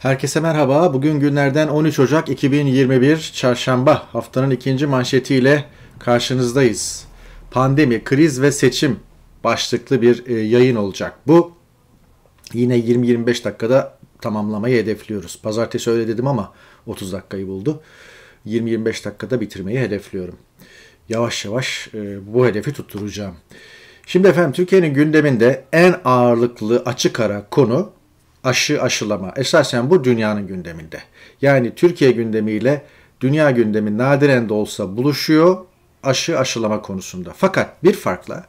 Herkese merhaba. Bugün günlerden 13 Ocak 2021 Çarşamba haftanın ikinci manşetiyle karşınızdayız. Pandemi, kriz ve seçim başlıklı bir e, yayın olacak. Bu yine 20-25 dakikada tamamlamayı hedefliyoruz. Pazartesi öyle dedim ama 30 dakikayı buldu. 20-25 dakikada bitirmeyi hedefliyorum. Yavaş yavaş e, bu hedefi tutturacağım. Şimdi efendim Türkiye'nin gündeminde en ağırlıklı açık ara konu aşı aşılama. Esasen bu dünyanın gündeminde. Yani Türkiye gündemiyle dünya gündemi nadiren de olsa buluşuyor aşı aşılama konusunda. Fakat bir farkla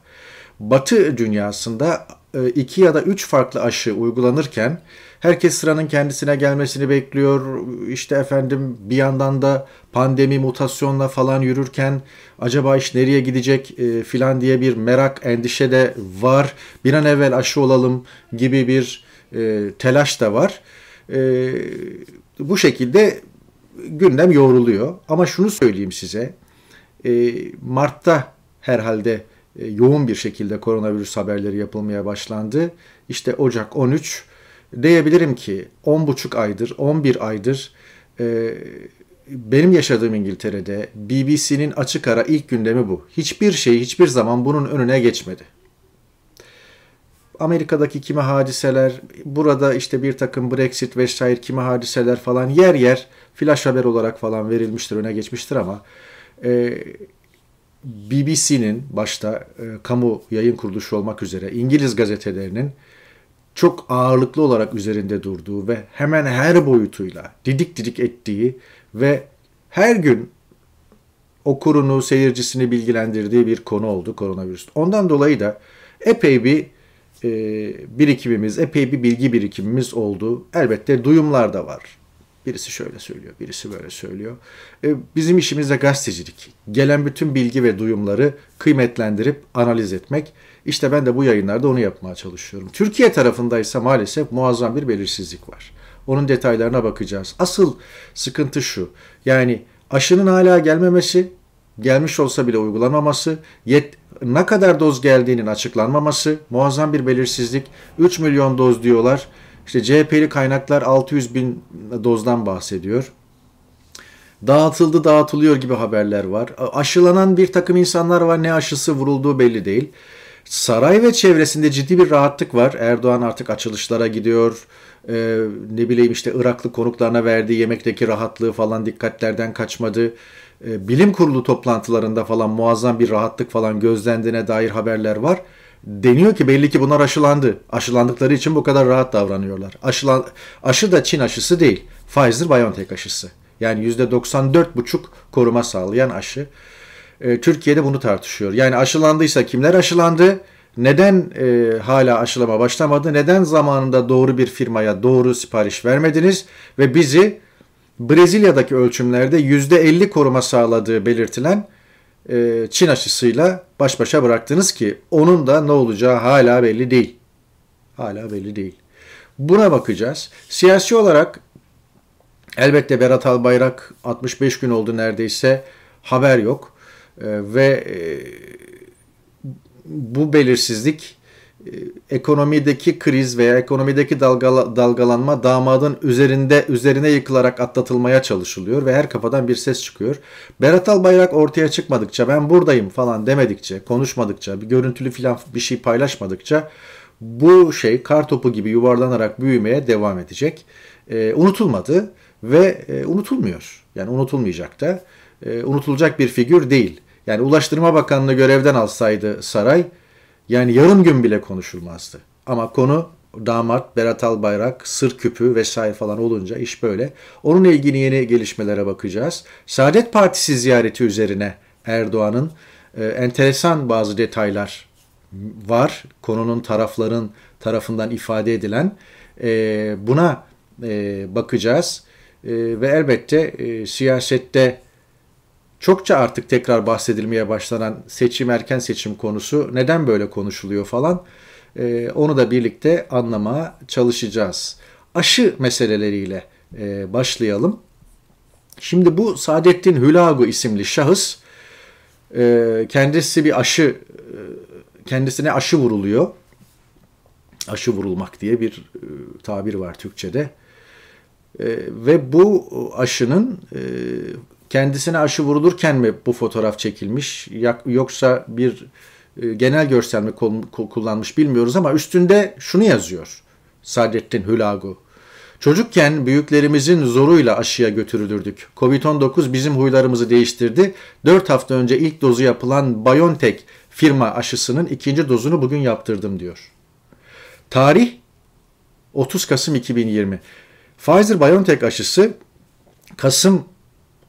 Batı dünyasında e, iki ya da üç farklı aşı uygulanırken herkes sıranın kendisine gelmesini bekliyor. İşte efendim bir yandan da pandemi mutasyonla falan yürürken acaba iş nereye gidecek e, filan diye bir merak, endişe de var. Bir an evvel aşı olalım gibi bir e, telaş da var. E, bu şekilde gündem yoğruluyor. Ama şunu söyleyeyim size. E, Mart'ta herhalde e, yoğun bir şekilde koronavirüs haberleri yapılmaya başlandı. İşte Ocak 13 diyebilirim ki 10,5 aydır, 11 aydır e, benim yaşadığım İngiltere'de BBC'nin açık ara ilk gündemi bu. Hiçbir şey hiçbir zaman bunun önüne geçmedi. Amerika'daki kimi hadiseler, burada işte bir takım Brexit vesaire kimi hadiseler falan yer yer flash haber olarak falan verilmiştir, öne geçmiştir ama e, BBC'nin başta e, kamu yayın kuruluşu olmak üzere İngiliz gazetelerinin çok ağırlıklı olarak üzerinde durduğu ve hemen her boyutuyla didik didik ettiği ve her gün okurunu, seyircisini bilgilendirdiği bir konu oldu koronavirüs. Ondan dolayı da epey bir e, birikimimiz, epey bir bilgi birikimimiz oldu. Elbette duyumlar da var. Birisi şöyle söylüyor, birisi böyle söylüyor. E, bizim işimiz de gazetecilik. Gelen bütün bilgi ve duyumları kıymetlendirip analiz etmek. İşte ben de bu yayınlarda onu yapmaya çalışıyorum. Türkiye tarafındaysa maalesef muazzam bir belirsizlik var. Onun detaylarına bakacağız. Asıl sıkıntı şu. Yani aşının hala gelmemesi, gelmiş olsa bile uygulanmaması, yet, ne kadar doz geldiğinin açıklanmaması, muazzam bir belirsizlik. 3 milyon doz diyorlar. İşte CHP'li kaynaklar 600 bin dozdan bahsediyor. Dağıtıldı dağıtılıyor gibi haberler var. Aşılanan bir takım insanlar var ne aşısı vurulduğu belli değil. Saray ve çevresinde ciddi bir rahatlık var. Erdoğan artık açılışlara gidiyor. Ee, ne bileyim işte Iraklı konuklarına verdiği yemekteki rahatlığı falan dikkatlerden kaçmadı. Ee, bilim kurulu toplantılarında falan muazzam bir rahatlık falan gözlendiğine dair haberler var. Deniyor ki belli ki bunlar aşılandı. Aşılandıkları için bu kadar rahat davranıyorlar. Aşılan, aşı da Çin aşısı değil. Pfizer-BioNTech aşısı. Yani %94,5 koruma sağlayan aşı. Ee, Türkiye'de bunu tartışıyor. Yani aşılandıysa kimler aşılandı? Neden e, hala aşılama başlamadı? Neden zamanında doğru bir firmaya doğru sipariş vermediniz? Ve bizi Brezilya'daki ölçümlerde %50 koruma sağladığı belirtilen e, Çin aşısıyla baş başa bıraktınız ki onun da ne olacağı hala belli değil. Hala belli değil. Buna bakacağız. Siyasi olarak elbette Berat Albayrak 65 gün oldu neredeyse haber yok. E, ve e, bu belirsizlik ekonomideki kriz veya ekonomideki dalgala, dalgalanma damadın üzerinde üzerine yıkılarak atlatılmaya çalışılıyor ve her kafadan bir ses çıkıyor. Berat Albayrak ortaya çıkmadıkça ben buradayım falan demedikçe, konuşmadıkça, bir görüntülü falan bir şey paylaşmadıkça bu şey kar topu gibi yuvarlanarak büyümeye devam edecek. E, unutulmadı ve e, unutulmuyor. Yani unutulmayacak da e, unutulacak bir figür değil. Yani Ulaştırma Bakanlığı görevden alsaydı saray yani yarım gün bile konuşulmazdı. Ama konu damat, Berat Albayrak, sır küpü vesaire falan olunca iş böyle. Onunla ilgili yeni gelişmelere bakacağız. Saadet Partisi ziyareti üzerine Erdoğan'ın e, enteresan bazı detaylar var. Konunun tarafların tarafından ifade edilen. E, buna e, bakacağız. E, ve elbette e, siyasette çokça artık tekrar bahsedilmeye başlanan seçim erken seçim konusu neden böyle konuşuluyor falan e, onu da birlikte anlamaya çalışacağız. Aşı meseleleriyle e, başlayalım. Şimdi bu Saadettin Hülagu isimli şahıs e, kendisi bir aşı e, kendisine aşı vuruluyor. Aşı vurulmak diye bir e, tabir var Türkçe'de. E, ve bu aşının e, kendisine aşı vurulurken mi bu fotoğraf çekilmiş yoksa bir e, genel görsel mi kullanmış bilmiyoruz ama üstünde şunu yazıyor Saadettin Hülagu. Çocukken büyüklerimizin zoruyla aşıya götürülürdük. Covid-19 bizim huylarımızı değiştirdi. 4 hafta önce ilk dozu yapılan BioNTech firma aşısının ikinci dozunu bugün yaptırdım diyor. Tarih 30 Kasım 2020. Pfizer-BioNTech aşısı Kasım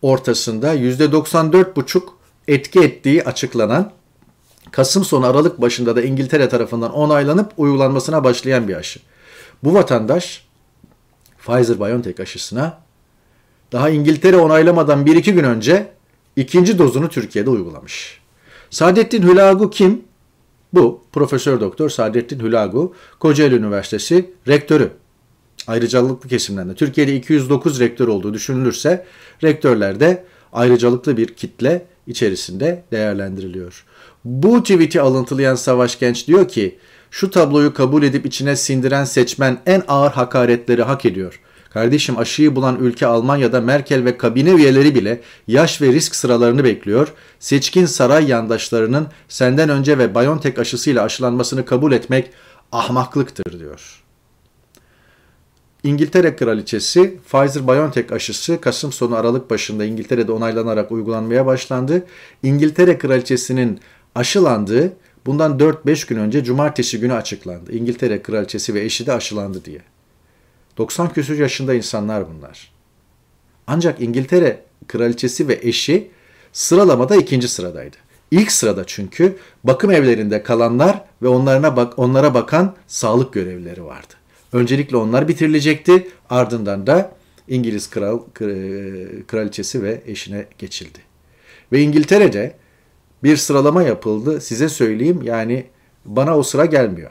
ortasında %94,5 etki ettiği açıklanan Kasım sonu Aralık başında da İngiltere tarafından onaylanıp uygulanmasına başlayan bir aşı. Bu vatandaş Pfizer-BioNTech aşısına daha İngiltere onaylamadan 1-2 gün önce ikinci dozunu Türkiye'de uygulamış. Saadettin Hülagu kim? Bu Profesör Doktor Saadettin Hülagu, Kocaeli Üniversitesi rektörü. Ayrıcalıklı kesimden de Türkiye'de 209 rektör olduğu düşünülürse rektörlerde ayrıcalıklı bir kitle içerisinde değerlendiriliyor. Bu tweet'i alıntılayan Savaş Genç diyor ki şu tabloyu kabul edip içine sindiren seçmen en ağır hakaretleri hak ediyor. Kardeşim aşıyı bulan ülke Almanya'da Merkel ve kabine üyeleri bile yaş ve risk sıralarını bekliyor. Seçkin saray yandaşlarının senden önce ve BioNTech aşısıyla aşılanmasını kabul etmek ahmaklıktır diyor. İngiltere Kraliçesi Pfizer-BioNTech aşısı Kasım sonu Aralık başında İngiltere'de onaylanarak uygulanmaya başlandı. İngiltere Kraliçesi'nin aşılandığı bundan 4-5 gün önce cumartesi günü açıklandı. İngiltere Kraliçesi ve eşi de aşılandı diye. 90 küsur yaşında insanlar bunlar. Ancak İngiltere kraliçesi ve eşi sıralamada ikinci sıradaydı. İlk sırada çünkü bakım evlerinde kalanlar ve onlarına bak onlara bakan sağlık görevlileri vardı. Öncelikle onlar bitirilecekti. Ardından da İngiliz kral kraliçesi ve eşine geçildi. Ve İngiltere'de bir sıralama yapıldı. Size söyleyeyim yani bana o sıra gelmiyor.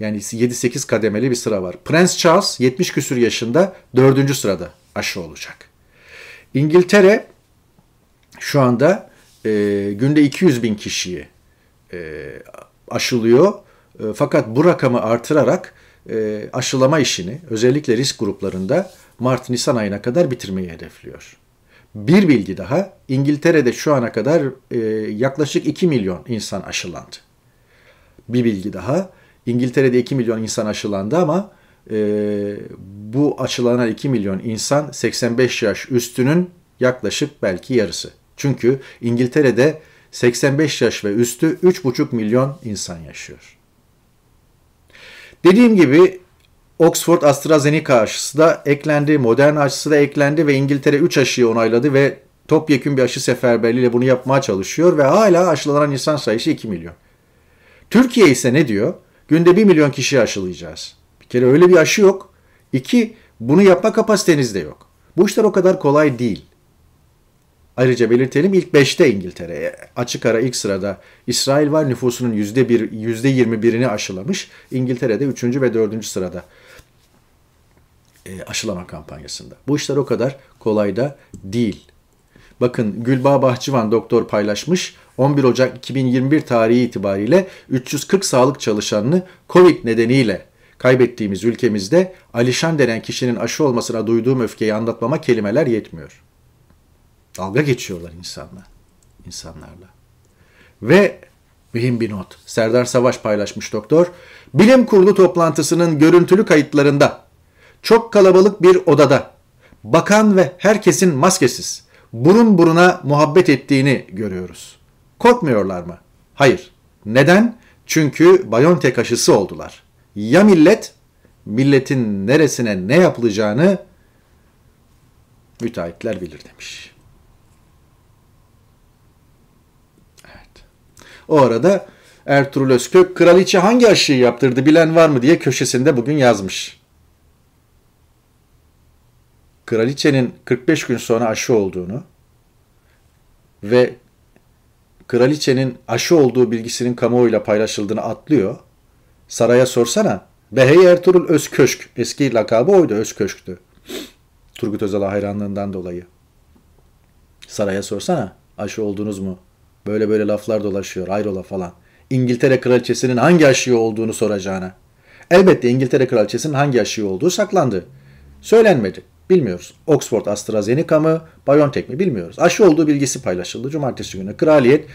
Yani 7-8 kademeli bir sıra var. Prens Charles 70 küsür yaşında 4. sırada aşı olacak. İngiltere şu anda e, günde 200 bin kişiyi e, aşılıyor. E, fakat bu rakamı artırarak e, aşılama işini özellikle risk gruplarında Mart-Nisan ayına kadar bitirmeyi hedefliyor. Bir bilgi daha, İngiltere'de şu ana kadar e, yaklaşık 2 milyon insan aşılandı. Bir bilgi daha, İngiltere'de 2 milyon insan aşılandı ama e, bu aşılanan 2 milyon insan 85 yaş üstünün yaklaşık belki yarısı. Çünkü İngiltere'de 85 yaş ve üstü 3,5 milyon insan yaşıyor. Dediğim gibi Oxford AstraZeneca aşısı da eklendi, Moderna aşısı da eklendi ve İngiltere 3 aşıyı onayladı ve topyekun bir aşı seferberliğiyle bunu yapmaya çalışıyor ve hala aşılanan insan sayısı 2 milyon. Türkiye ise ne diyor? Günde 1 milyon kişi aşılayacağız. Bir kere öyle bir aşı yok. İki, bunu yapma kapasiteniz de yok. Bu işler o kadar kolay değil. Ayrıca belirtelim ilk 5'te İngiltere. Açık ara ilk sırada İsrail var nüfusunun %1, %21'ini aşılamış. İngiltere'de 3. ve 4. sırada e, aşılama kampanyasında. Bu işler o kadar kolay da değil. Bakın Gülbağ Bahçıvan doktor paylaşmış. 11 Ocak 2021 tarihi itibariyle 340 sağlık çalışanını Covid nedeniyle kaybettiğimiz ülkemizde Alişan denen kişinin aşı olmasına duyduğum öfkeyi anlatmama kelimeler yetmiyor. Dalga geçiyorlar insanla, insanlarla. Ve mühim bir not. Serdar Savaş paylaşmış doktor. Bilim kurulu toplantısının görüntülü kayıtlarında çok kalabalık bir odada bakan ve herkesin maskesiz burun buruna muhabbet ettiğini görüyoruz. Korkmuyorlar mı? Hayır. Neden? Çünkü Biontech aşısı oldular. Ya millet, milletin neresine ne yapılacağını müteahhitler bilir demiş. O arada Ertuğrul Özkök kraliçe hangi aşıyı yaptırdı bilen var mı diye köşesinde bugün yazmış. Kraliçenin 45 gün sonra aşı olduğunu ve kraliçenin aşı olduğu bilgisinin kamuoyuyla paylaşıldığını atlıyor. Saraya sorsana. Behey Ertuğrul Özköşk. Eski lakabı oydu Özköşk'tü. Turgut Özal'a hayranlığından dolayı. Saraya sorsana. Aşı oldunuz mu? Böyle böyle laflar dolaşıyor. Ayrola falan. İngiltere kraliçesinin hangi aşıyı olduğunu soracağına. Elbette İngiltere kraliçesinin hangi aşıyı olduğu saklandı. Söylenmedi. Bilmiyoruz. Oxford AstraZeneca mı, BioNTech mi bilmiyoruz. Aşı olduğu bilgisi paylaşıldı. Cumartesi günü kraliyet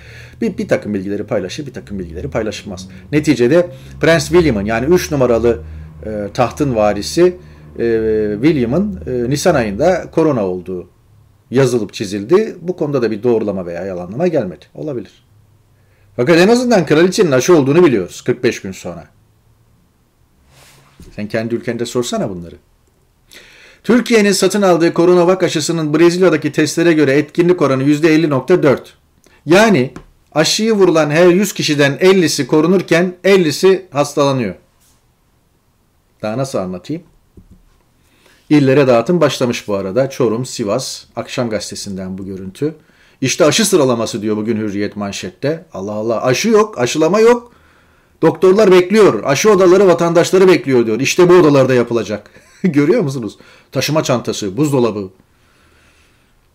bir, bir takım bilgileri paylaşır, bir takım bilgileri paylaşılmaz. Neticede Prens William'ın yani 3 numaralı e, tahtın varisi e, William'ın e, Nisan ayında korona olduğu yazılıp çizildi. Bu konuda da bir doğrulama veya yalanlama gelmedi. Olabilir. Fakat en azından kraliçenin aşı olduğunu biliyoruz 45 gün sonra. Sen kendi ülkende sorsana bunları. Türkiye'nin satın aldığı koronavak aşısının Brezilya'daki testlere göre etkinlik oranı %50.4. Yani aşıyı vurulan her 100 kişiden 50'si korunurken 50'si hastalanıyor. Daha nasıl anlatayım? İllere dağıtım başlamış bu arada. Çorum, Sivas, Akşam Gazetesi'nden bu görüntü. İşte aşı sıralaması diyor bugün Hürriyet manşette. Allah Allah aşı yok, aşılama yok. Doktorlar bekliyor. Aşı odaları vatandaşları bekliyor diyor. İşte bu odalarda yapılacak. Görüyor musunuz? Taşıma çantası, buzdolabı.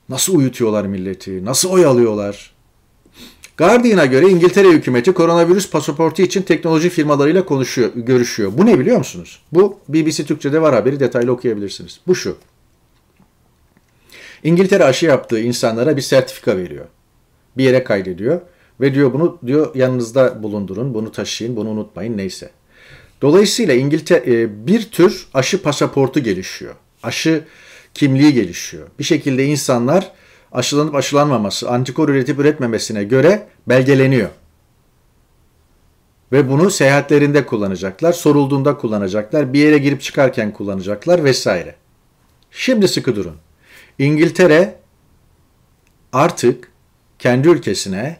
Nasıl uyutuyorlar milleti? Nasıl oyalıyorlar? Guardian'a göre İngiltere hükümeti koronavirüs pasaportu için teknoloji firmalarıyla konuşuyor, görüşüyor. Bu ne biliyor musunuz? Bu BBC Türkçe'de var haberi detaylı okuyabilirsiniz. Bu şu. İngiltere aşı yaptığı insanlara bir sertifika veriyor. Bir yere kaydediyor ve diyor bunu diyor yanınızda bulundurun, bunu taşıyın, bunu unutmayın neyse. Dolayısıyla İngiltere e, bir tür aşı pasaportu gelişiyor. Aşı kimliği gelişiyor. Bir şekilde insanlar aşılanıp aşılanmaması, antikor üretip üretmemesine göre belgeleniyor. Ve bunu seyahatlerinde kullanacaklar, sorulduğunda kullanacaklar, bir yere girip çıkarken kullanacaklar vesaire. Şimdi sıkı durun. İngiltere artık kendi ülkesine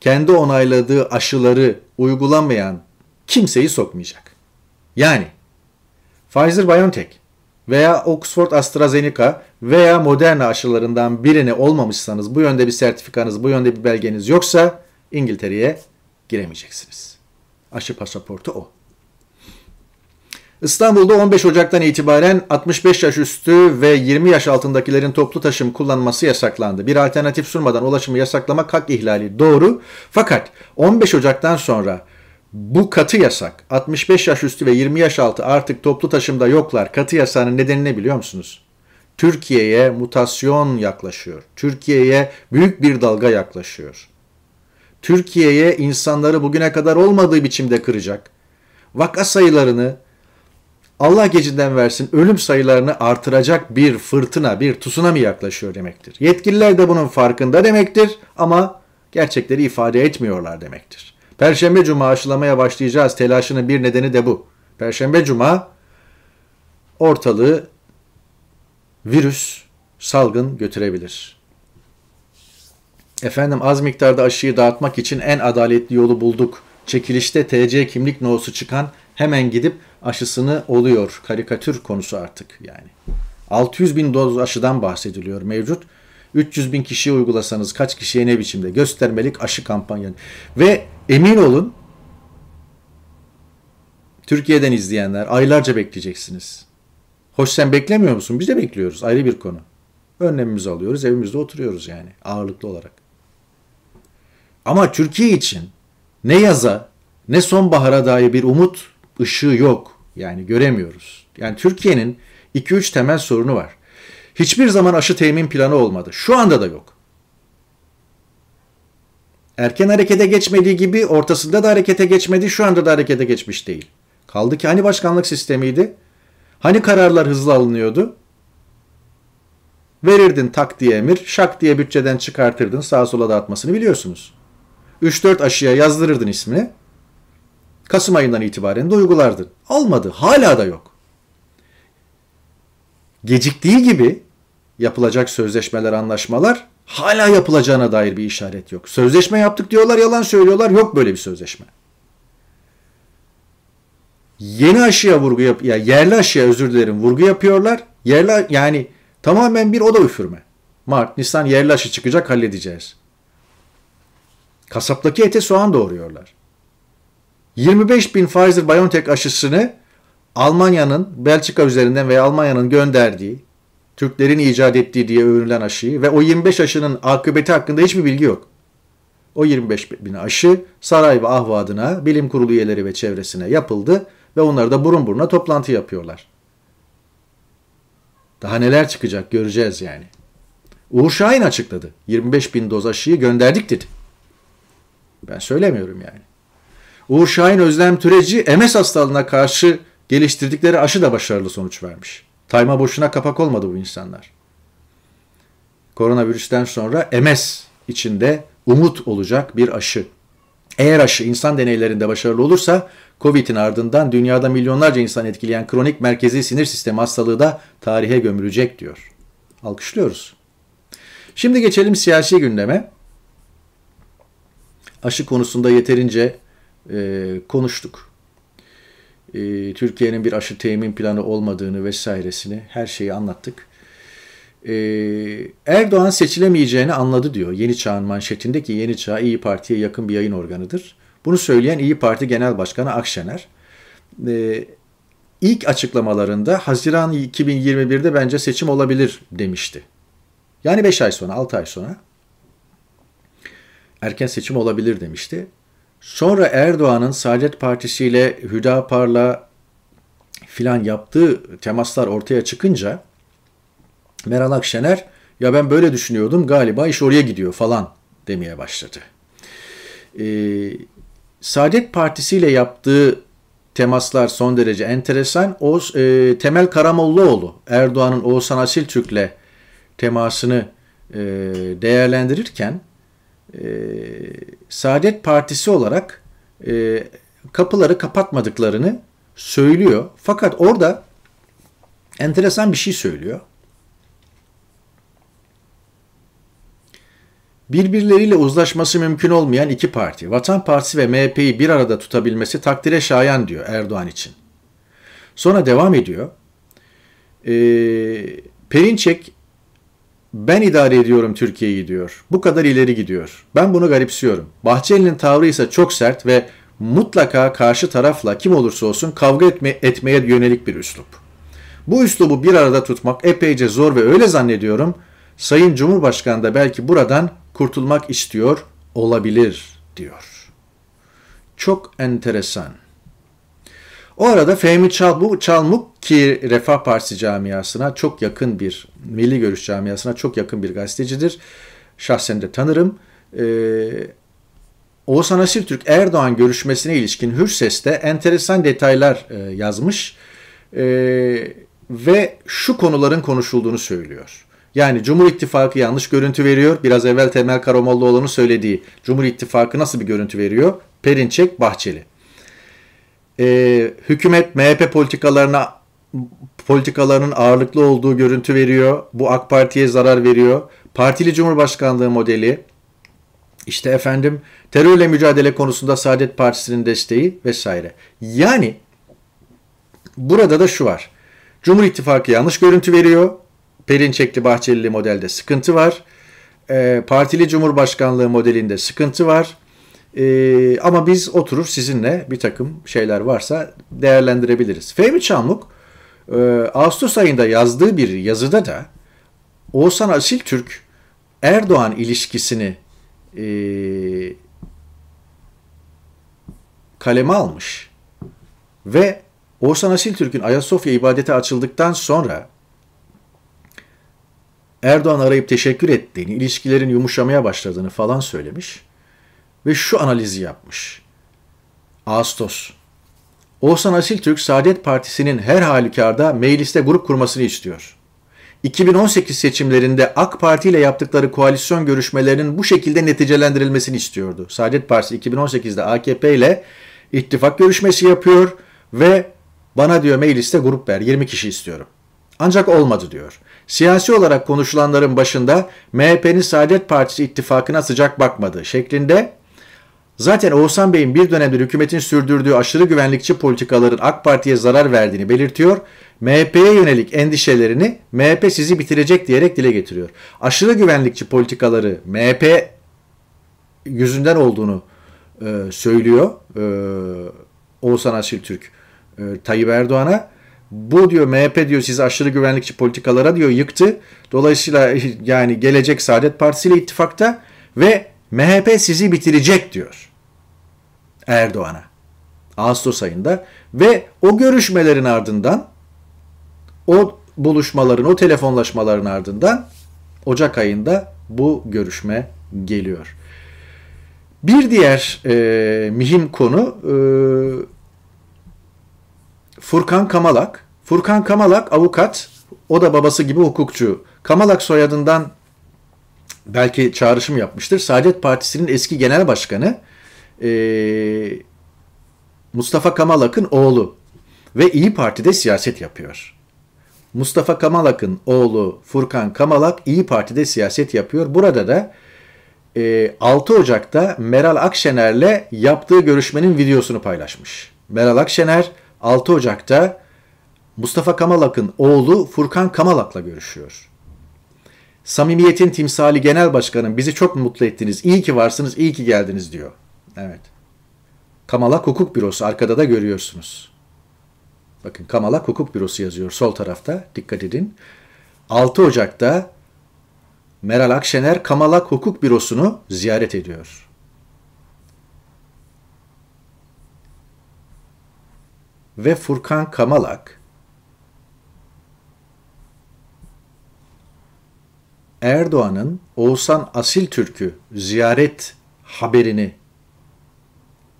kendi onayladığı aşıları uygulamayan kimseyi sokmayacak. Yani Pfizer-BioNTech veya Oxford AstraZeneca veya Moderna aşılarından birini olmamışsanız, bu yönde bir sertifikanız, bu yönde bir belgeniz yoksa İngiltere'ye giremeyeceksiniz. Aşı pasaportu o. İstanbul'da 15 Ocak'tan itibaren 65 yaş üstü ve 20 yaş altındakilerin toplu taşım kullanması yasaklandı. Bir alternatif sunmadan ulaşımı yasaklamak hak ihlali doğru. Fakat 15 Ocak'tan sonra bu katı yasak 65 yaş üstü ve 20 yaş altı artık toplu taşımda yoklar. Katı yasağının nedeni ne biliyor musunuz? Türkiye'ye mutasyon yaklaşıyor. Türkiye'ye büyük bir dalga yaklaşıyor. Türkiye'ye insanları bugüne kadar olmadığı biçimde kıracak. Vaka sayılarını Allah gecinden versin ölüm sayılarını artıracak bir fırtına, bir tsunami yaklaşıyor demektir. Yetkililer de bunun farkında demektir ama gerçekleri ifade etmiyorlar demektir. Perşembe cuma aşılamaya başlayacağız telaşının bir nedeni de bu. Perşembe cuma ortalığı virüs, salgın götürebilir. Efendim az miktarda aşıyı dağıtmak için en adaletli yolu bulduk. Çekilişte TC kimlik nosu çıkan hemen gidip aşısını oluyor. Karikatür konusu artık yani. 600 bin doz aşıdan bahsediliyor mevcut. 300 bin kişiye uygulasanız kaç kişiye ne biçimde göstermelik aşı kampanyası. Ve emin olun Türkiye'den izleyenler aylarca bekleyeceksiniz. Hoş sen beklemiyor musun? Biz de bekliyoruz. Ayrı bir konu. Önlemimizi alıyoruz. Evimizde oturuyoruz yani ağırlıklı olarak. Ama Türkiye için ne yaza ne sonbahara dair bir umut ışığı yok. Yani göremiyoruz. Yani Türkiye'nin 2-3 temel sorunu var. Hiçbir zaman aşı temin planı olmadı. Şu anda da yok. Erken harekete geçmediği gibi ortasında da harekete geçmedi, şu anda da harekete geçmiş değil. Kaldı ki hani başkanlık sistemiydi? Hani kararlar hızlı alınıyordu? Verirdin tak diye emir, şak diye bütçeden çıkartırdın, sağa sola dağıtmasını biliyorsunuz. 3-4 aşıya yazdırırdın ismini. Kasım ayından itibaren de uygulardın. Olmadı. Hala da yok. Geciktiği gibi yapılacak sözleşmeler, anlaşmalar hala yapılacağına dair bir işaret yok. Sözleşme yaptık diyorlar, yalan söylüyorlar. Yok böyle bir sözleşme. Yeni aşıya vurgu yap ya yerli aşıya özür dilerim vurgu yapıyorlar. Yerli yani tamamen bir oda üfürme. Mart, Nisan yerli aşı çıkacak halledeceğiz. Kasaptaki ete soğan doğuruyorlar. 25 bin Pfizer-BioNTech aşısını Almanya'nın Belçika üzerinden veya Almanya'nın gönderdiği Türklerin icat ettiği diye övünülen aşıyı ve o 25 aşının akıbeti hakkında hiçbir bilgi yok. O 25 bin aşı saray ve ahvadına, bilim kurulu üyeleri ve çevresine yapıldı ve onlar da burun buruna toplantı yapıyorlar. Daha neler çıkacak göreceğiz yani. Uğur Şahin açıkladı. 25 bin doz aşıyı gönderdik dedi. Ben söylemiyorum yani. Uğur Şahin Özlem Türeci MS hastalığına karşı geliştirdikleri aşı da başarılı sonuç vermiş. Tayma boşuna kapak olmadı bu insanlar. Koronavirüsten sonra MS içinde umut olacak bir aşı. Eğer aşı insan deneylerinde başarılı olursa Covid'in ardından dünyada milyonlarca insan etkileyen kronik merkezi sinir sistemi hastalığı da tarihe gömülecek diyor. Alkışlıyoruz. Şimdi geçelim siyasi gündeme. Aşı konusunda yeterince e, konuştuk. E, Türkiye'nin bir aşı temin planı olmadığını vesairesini her şeyi anlattık. E, Erdoğan seçilemeyeceğini anladı diyor Yeni Çağ'ın manşetinde ki Yeni Çağ İyi Parti'ye yakın bir yayın organıdır. Bunu söyleyen İyi Parti Genel Başkanı Akşener. E, ilk açıklamalarında Haziran 2021'de bence seçim olabilir demişti. Yani 5 ay sonra, 6 ay sonra erken seçim olabilir demişti. Sonra Erdoğan'ın Saadet Partisi ile Hüdapar'la filan yaptığı temaslar ortaya çıkınca Meral Akşener ya ben böyle düşünüyordum galiba iş oraya gidiyor falan demeye başladı. Ee, Saadet Partisi ile yaptığı temaslar son derece enteresan. O e, Temel Karamollaoğlu Erdoğan'ın Oğuzhan Asil Türk'le temasını e, değerlendirirken e, Saadet Partisi olarak e, kapıları kapatmadıklarını söylüyor. Fakat orada enteresan bir şey söylüyor. Birbirleriyle uzlaşması mümkün olmayan iki parti, Vatan Partisi ve MHP'yi bir arada tutabilmesi takdire şayan diyor Erdoğan için. Sonra devam ediyor. E, Perinçek ben idare ediyorum Türkiye'yi diyor. Bu kadar ileri gidiyor. Ben bunu garipsiyorum. Bahçeli'nin tavrı ise çok sert ve mutlaka karşı tarafla kim olursa olsun kavga etme, etmeye yönelik bir üslup. Bu üslubu bir arada tutmak epeyce zor ve öyle zannediyorum Sayın Cumhurbaşkanı da belki buradan kurtulmak istiyor olabilir diyor. Çok enteresan. O arada Fehmi Çalmuk, Çalmuk ki Refah Partisi camiasına çok yakın bir, Milli Görüş camiasına çok yakın bir gazetecidir. Şahsen de tanırım. Ee, Oğuzhan Asiltürk Erdoğan görüşmesine ilişkin Hürses'te enteresan detaylar e, yazmış e, ve şu konuların konuşulduğunu söylüyor. Yani Cumhur İttifakı yanlış görüntü veriyor. Biraz evvel Temel Karamollaoğlu'nun söylediği Cumhur İttifakı nasıl bir görüntü veriyor? Perinçek, Bahçeli e, hükümet MHP politikalarına politikalarının ağırlıklı olduğu görüntü veriyor. Bu AK Parti'ye zarar veriyor. Partili Cumhurbaşkanlığı modeli işte efendim terörle mücadele konusunda Saadet Partisi'nin desteği vesaire. Yani burada da şu var. Cumhur İttifakı yanlış görüntü veriyor. Perinçekli Bahçelili modelde sıkıntı var. E, partili Cumhurbaşkanlığı modelinde sıkıntı var. E, ama biz oturur sizinle bir takım şeyler varsa değerlendirebiliriz. Fehmi Çamlık e, Ağustos ayında yazdığı bir yazıda da Oğuzhan Asil Türk Erdoğan ilişkisini e, kaleme almış ve Oğuzhan Asil Türk'ün Ayasofya ibadeti açıldıktan sonra Erdoğan arayıp teşekkür ettiğini, ilişkilerin yumuşamaya başladığını falan söylemiş ve şu analizi yapmış. Ağustos. Oğuzhan Asiltürk Saadet Partisi'nin her halükarda mecliste grup kurmasını istiyor. 2018 seçimlerinde AK Parti ile yaptıkları koalisyon görüşmelerinin bu şekilde neticelendirilmesini istiyordu. Saadet Partisi 2018'de AKP ile ittifak görüşmesi yapıyor ve bana diyor mecliste grup ver 20 kişi istiyorum. Ancak olmadı diyor. Siyasi olarak konuşulanların başında MHP'nin Saadet Partisi ittifakına sıcak bakmadı şeklinde Zaten Oğuzhan Bey'in bir dönemdir hükümetin sürdürdüğü aşırı güvenlikçi politikaların AK Parti'ye zarar verdiğini belirtiyor. MHP'ye yönelik endişelerini MHP sizi bitirecek diyerek dile getiriyor. Aşırı güvenlikçi politikaları MHP yüzünden olduğunu e, söylüyor e, Oğuzhan Asil Türk e, Tayyip Erdoğan'a. Bu diyor MHP diyor sizi aşırı güvenlikçi politikalara diyor yıktı. Dolayısıyla yani gelecek Saadet Partisi ile ittifakta ve MHP sizi bitirecek diyor. Erdoğan'a. Ağustos ayında ve o görüşmelerin ardından o buluşmaların, o telefonlaşmaların ardından Ocak ayında bu görüşme geliyor. Bir diğer e, mühim konu e, Furkan Kamalak. Furkan Kamalak avukat, o da babası gibi hukukçu. Kamalak soyadından belki çağrışım yapmıştır. Saadet Partisi'nin eski genel başkanı e, Mustafa Kamalak'ın oğlu ve İyi Parti'de siyaset yapıyor. Mustafa Kamalak'ın oğlu Furkan Kamalak İyi Parti'de siyaset yapıyor. Burada da 6 Ocak'ta Meral Akşener'le yaptığı görüşmenin videosunu paylaşmış. Meral Akşener 6 Ocak'ta Mustafa Kamalak'ın oğlu Furkan Kamalak'la görüşüyor. Samimiyetin timsali genel başkanım bizi çok mutlu ettiniz. İyi ki varsınız, iyi ki geldiniz diyor. Evet. Kamalak Hukuk Bürosu arkada da görüyorsunuz. Bakın Kamalak Hukuk Bürosu yazıyor sol tarafta. Dikkat edin. 6 Ocak'ta Meral Akşener Kamalak Hukuk Bürosu'nu ziyaret ediyor. Ve Furkan Kamalak Erdoğan'ın Oğuzhan Asil Türk'ü ziyaret haberini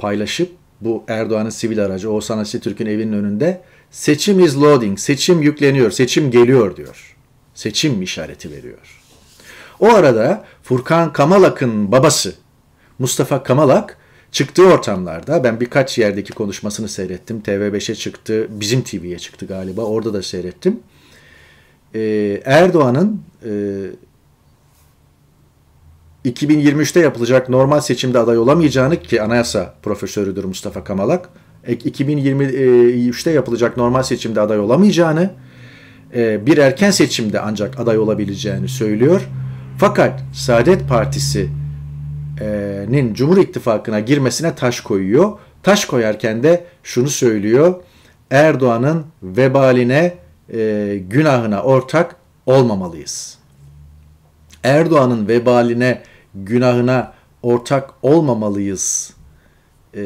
paylaşıp bu Erdoğan'ın sivil aracı Oğuzhan Asil Türk'ün evinin önünde seçim is loading, seçim yükleniyor, seçim geliyor diyor. Seçim işareti veriyor. O arada Furkan Kamalak'ın babası Mustafa Kamalak çıktığı ortamlarda ben birkaç yerdeki konuşmasını seyrettim. TV5'e çıktı, bizim TV'ye çıktı galiba. Orada da seyrettim. Ee, Erdoğan'ın e, 2023'te yapılacak normal seçimde aday olamayacağını ki anayasa profesörüdür Mustafa Kamalak. 2023'te yapılacak normal seçimde aday olamayacağını, e, bir erken seçimde ancak aday olabileceğini söylüyor. Fakat Saadet Partisi'nin Cumhur İttifakı'na girmesine taş koyuyor. Taş koyarken de şunu söylüyor. Erdoğan'ın vebaline, e, günahına ortak olmamalıyız. Erdoğan'ın vebaline, günahına ortak olmamalıyız e,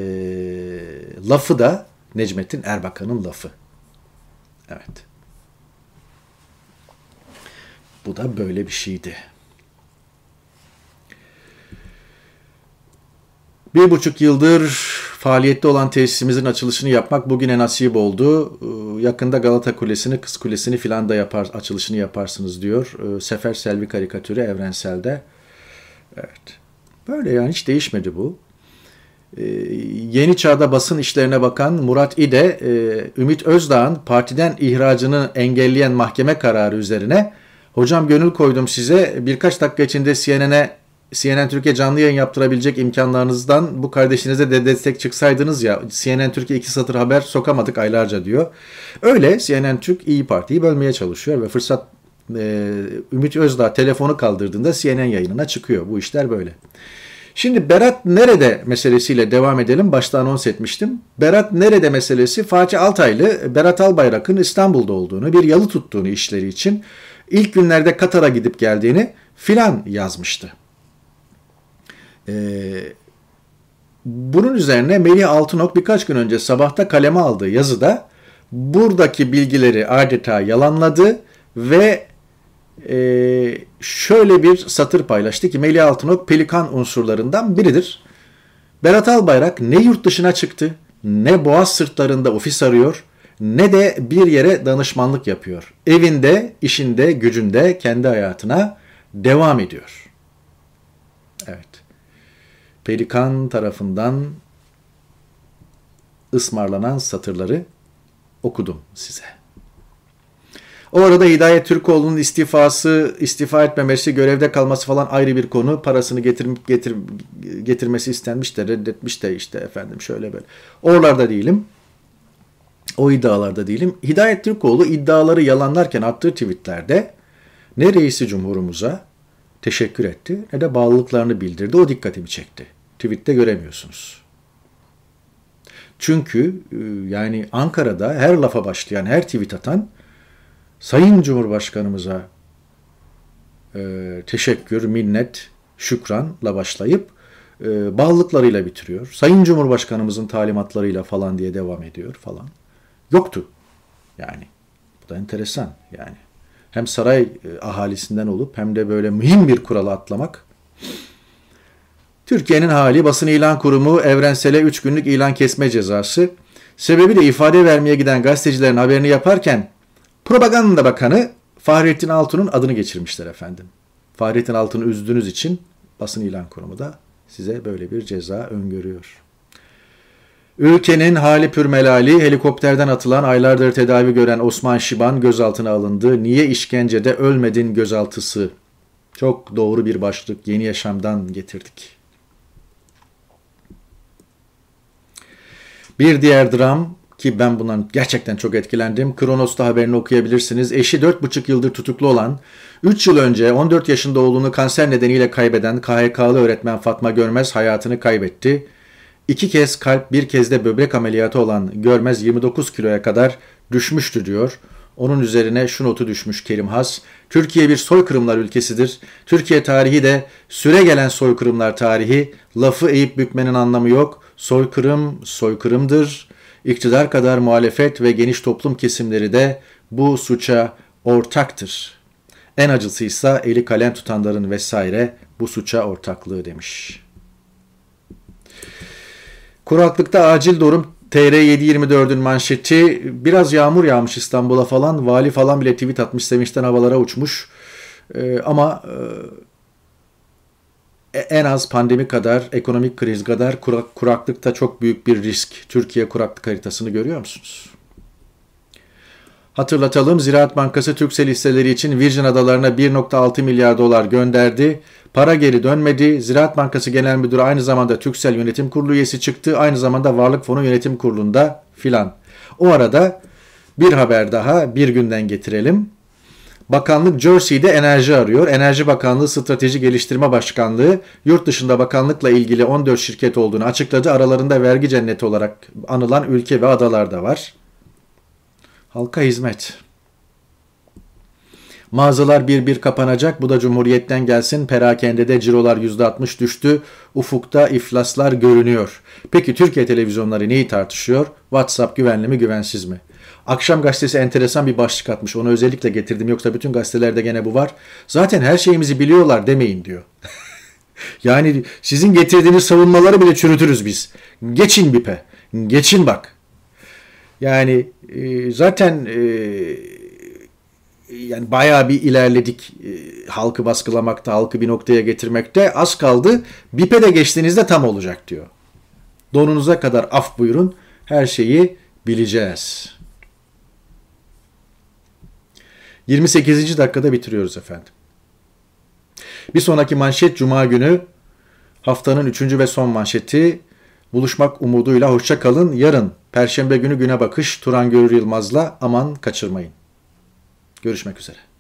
lafı da Necmettin Erbakan'ın lafı. Evet. Bu da böyle bir şeydi. Bir buçuk yıldır faaliyette olan tesisimizin açılışını yapmak bugüne nasip oldu. Ee, yakında Galata Kulesi'ni, Kız Kulesi'ni filan da yapar, açılışını yaparsınız diyor. Ee, Sefer Selvi karikatürü evrenselde. Evet. Böyle yani hiç değişmedi bu. Ee, yeni Çağda basın işlerine bakan Murat İde, e, Ümit Özdağ'ın partiden ihracını engelleyen mahkeme kararı üzerine hocam gönül koydum size birkaç dakika içinde CNN'e CNN Türkiye canlı yayın yaptırabilecek imkanlarınızdan bu kardeşinize de destek çıksaydınız ya CNN Türkiye iki satır haber sokamadık aylarca diyor. Öyle CNN Türk İyi Parti'yi bölmeye çalışıyor ve fırsat e, Ümit Özdağ telefonu kaldırdığında CNN yayınına çıkıyor. Bu işler böyle. Şimdi Berat nerede meselesiyle devam edelim. Başta anons etmiştim. Berat nerede meselesi Fatih Altaylı Berat Albayrak'ın İstanbul'da olduğunu, bir yalı tuttuğunu işleri için ilk günlerde Katar'a gidip geldiğini filan yazmıştı. Ee, bunun üzerine Melih Altınok birkaç gün önce sabahta kaleme aldığı yazıda buradaki bilgileri adeta yalanladı ve e, şöyle bir satır paylaştı ki Melih Altınok pelikan unsurlarından biridir. Berat Albayrak ne yurt dışına çıktı, ne boğaz sırtlarında ofis arıyor, ne de bir yere danışmanlık yapıyor. Evinde, işinde, gücünde, kendi hayatına devam ediyor. Evet. Pelikan tarafından ısmarlanan satırları okudum size. O arada Hidayet Türkoğlu'nun istifası, istifa etmemesi, görevde kalması falan ayrı bir konu. Parasını getir, getir, getirmesi istenmiş de reddetmiş de işte efendim şöyle böyle. Oralarda değilim. O iddialarda değilim. Hidayet Türkoğlu iddiaları yalanlarken attığı tweetlerde ne reisi cumhurumuza teşekkür etti ne de bağlılıklarını bildirdi. O dikkatimi çekti. Tweette göremiyorsunuz. Çünkü e, yani Ankara'da her lafa başlayan, her tweet atan Sayın Cumhurbaşkanımıza e, teşekkür, minnet, şükranla başlayıp e, bağlılıklarıyla bitiriyor. Sayın Cumhurbaşkanımızın talimatlarıyla falan diye devam ediyor falan. Yoktu yani. Bu da enteresan yani. Hem saray e, ahalisinden olup hem de böyle mühim bir kuralı atlamak. Türkiye'nin hali basın ilan kurumu evrensele 3 günlük ilan kesme cezası. Sebebi de ifade vermeye giden gazetecilerin haberini yaparken propaganda bakanı Fahrettin Altun'un adını geçirmişler efendim. Fahrettin Altun'u üzdüğünüz için basın ilan kurumu da size böyle bir ceza öngörüyor. Ülkenin hali pürmelali helikopterden atılan aylardır tedavi gören Osman Şiban gözaltına alındı. Niye işkencede ölmedin gözaltısı? Çok doğru bir başlık yeni yaşamdan getirdik. Bir diğer dram ki ben bundan gerçekten çok etkilendim. Kronos'ta haberini okuyabilirsiniz. Eşi 4,5 yıldır tutuklu olan, 3 yıl önce 14 yaşında oğlunu kanser nedeniyle kaybeden KHK'lı öğretmen Fatma Görmez hayatını kaybetti. İki kez kalp bir kez de böbrek ameliyatı olan Görmez 29 kiloya kadar düşmüştü diyor. Onun üzerine şu notu düşmüş Kerim Has. Türkiye bir soykırımlar ülkesidir. Türkiye tarihi de süre gelen soykırımlar tarihi. Lafı eğip bükmenin anlamı yok. Soykırım soykırımdır. İktidar kadar muhalefet ve geniş toplum kesimleri de bu suça ortaktır. En acısıysa eli kalem tutanların vesaire bu suça ortaklığı demiş. Kuraklıkta acil durum TR724'ün manşeti biraz yağmur yağmış İstanbul'a falan. Vali falan bile tweet atmış sevinçten havalara uçmuş. Ee, ama e, en az pandemi kadar, ekonomik kriz kadar kurak, kuraklıkta çok büyük bir risk. Türkiye kuraklık haritasını görüyor musunuz? Hatırlatalım Ziraat Bankası Türksel hisseleri için Virgin Adalarına 1.6 milyar dolar gönderdi. Para geri dönmedi. Ziraat Bankası Genel Müdürü aynı zamanda Türksel Yönetim Kurulu üyesi çıktı. Aynı zamanda Varlık Fonu Yönetim Kurulu'nda filan. O arada bir haber daha bir günden getirelim. Bakanlık Jersey'de enerji arıyor. Enerji Bakanlığı Strateji Geliştirme Başkanlığı yurt dışında bakanlıkla ilgili 14 şirket olduğunu açıkladı. Aralarında vergi cenneti olarak anılan ülke ve adalar da var. Halka hizmet. Mağazalar bir bir kapanacak. Bu da Cumhuriyet'ten gelsin. Perakendede cirolar %60 düştü. Ufukta iflaslar görünüyor. Peki Türkiye televizyonları neyi tartışıyor? WhatsApp güvenli mi güvensiz mi? Akşam gazetesi enteresan bir başlık atmış. Onu özellikle getirdim. Yoksa bütün gazetelerde gene bu var. Zaten her şeyimizi biliyorlar demeyin diyor. yani sizin getirdiğiniz savunmaları bile çürütürüz biz. Geçin bipe. Geçin bak. Yani e, zaten e, yani bayağı bir ilerledik e, halkı baskılamakta, halkı bir noktaya getirmekte. Az kaldı. BİP'e de geçtiğinizde tam olacak diyor. Donunuza kadar af buyurun. Her şeyi bileceğiz. 28. dakikada bitiriyoruz efendim. Bir sonraki manşet Cuma günü haftanın 3. ve son manşeti buluşmak umuduyla hoşça kalın. Yarın Perşembe günü güne bakış Turan Görür Yılmaz'la aman kaçırmayın. Görüşmek üzere.